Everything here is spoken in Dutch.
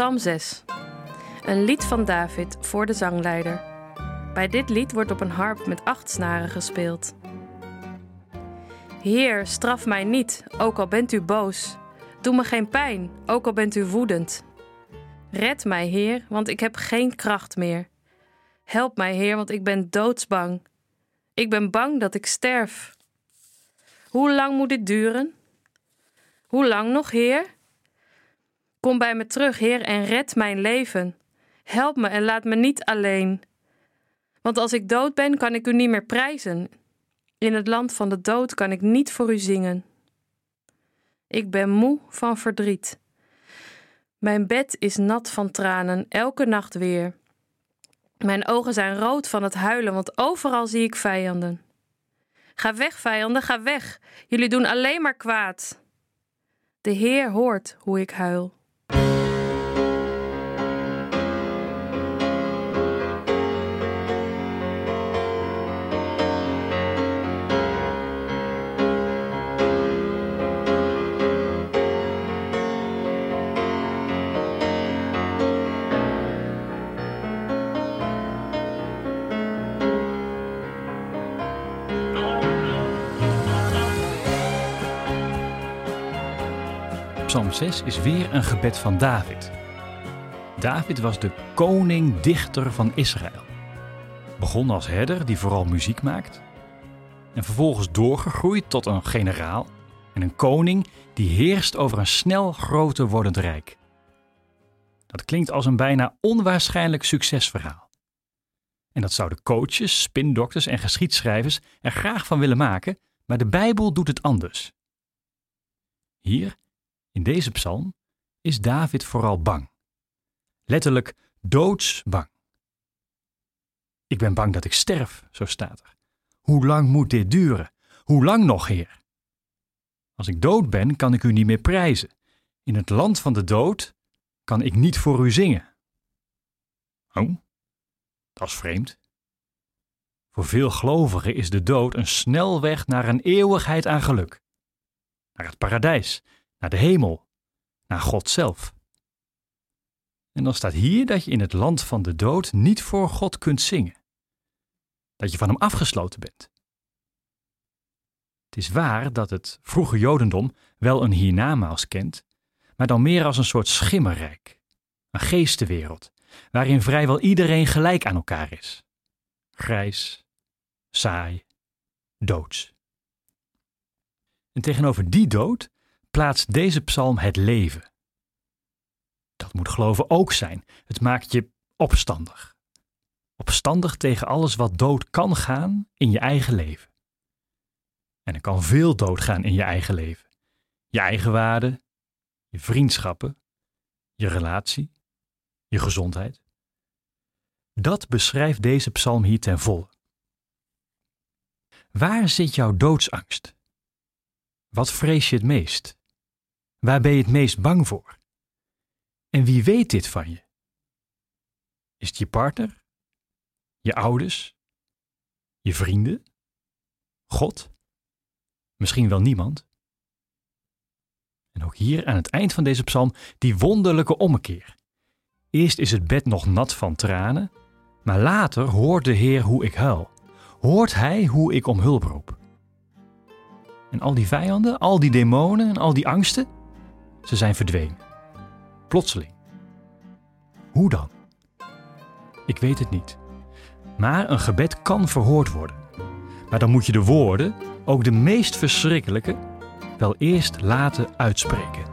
Psalm 6. Een lied van David voor de zangleider. Bij dit lied wordt op een harp met acht snaren gespeeld. Heer, straf mij niet, ook al bent u boos. Doe me geen pijn, ook al bent u woedend. Red mij, Heer, want ik heb geen kracht meer. Help mij, Heer, want ik ben doodsbang. Ik ben bang dat ik sterf. Hoe lang moet dit duren? Hoe lang nog, Heer? Kom bij me terug, Heer, en red mijn leven. Help me en laat me niet alleen. Want als ik dood ben, kan ik u niet meer prijzen. In het land van de dood kan ik niet voor u zingen. Ik ben moe van verdriet. Mijn bed is nat van tranen, elke nacht weer. Mijn ogen zijn rood van het huilen, want overal zie ik vijanden. Ga weg, vijanden, ga weg. Jullie doen alleen maar kwaad. De Heer hoort hoe ik huil. Psalm 6 is weer een gebed van David. David was de koning-dichter van Israël. Begon als herder die vooral muziek maakt. En vervolgens doorgegroeid tot een generaal en een koning die heerst over een snel groter wordend rijk. Dat klinkt als een bijna onwaarschijnlijk succesverhaal. En dat zouden coaches, spindokters en geschiedschrijvers er graag van willen maken, maar de Bijbel doet het anders. Hier in deze psalm is David vooral bang. Letterlijk doodsbang. Ik ben bang dat ik sterf, zo staat er. Hoe lang moet dit duren? Hoe lang nog, Heer? Als ik dood ben, kan ik u niet meer prijzen. In het land van de dood kan ik niet voor u zingen. Oh, dat is vreemd. Voor veel gelovigen is de dood een snelweg naar een eeuwigheid aan geluk. Naar het paradijs, naar de hemel, naar God zelf. En dan staat hier dat je in het land van de dood niet voor God kunt zingen. Dat je van hem afgesloten bent. Het is waar dat het vroege Jodendom wel een hiernamaals kent, maar dan meer als een soort schimmerrijk, een geestenwereld, waarin vrijwel iedereen gelijk aan elkaar is. Grijs, saai, doods. En tegenover die dood plaatst deze psalm het leven. Dat moet geloven ook zijn. Het maakt je opstandig. Opstandig tegen alles wat dood kan gaan in je eigen leven. En er kan veel dood gaan in je eigen leven. Je eigen waarde, je vriendschappen, je relatie, je gezondheid. Dat beschrijft deze psalm hier ten volle. Waar zit jouw doodsangst? Wat vrees je het meest? Waar ben je het meest bang voor? En wie weet dit van je? Is het je partner? Je ouders? Je vrienden? God? Misschien wel niemand? En ook hier aan het eind van deze psalm die wonderlijke ommekeer. Eerst is het bed nog nat van tranen, maar later hoort de Heer hoe ik huil. Hoort Hij hoe ik om hulp roep. En al die vijanden, al die demonen en al die angsten, ze zijn verdwenen. Plotseling. Hoe dan? Ik weet het niet. Maar een gebed kan verhoord worden. Maar dan moet je de woorden, ook de meest verschrikkelijke, wel eerst laten uitspreken.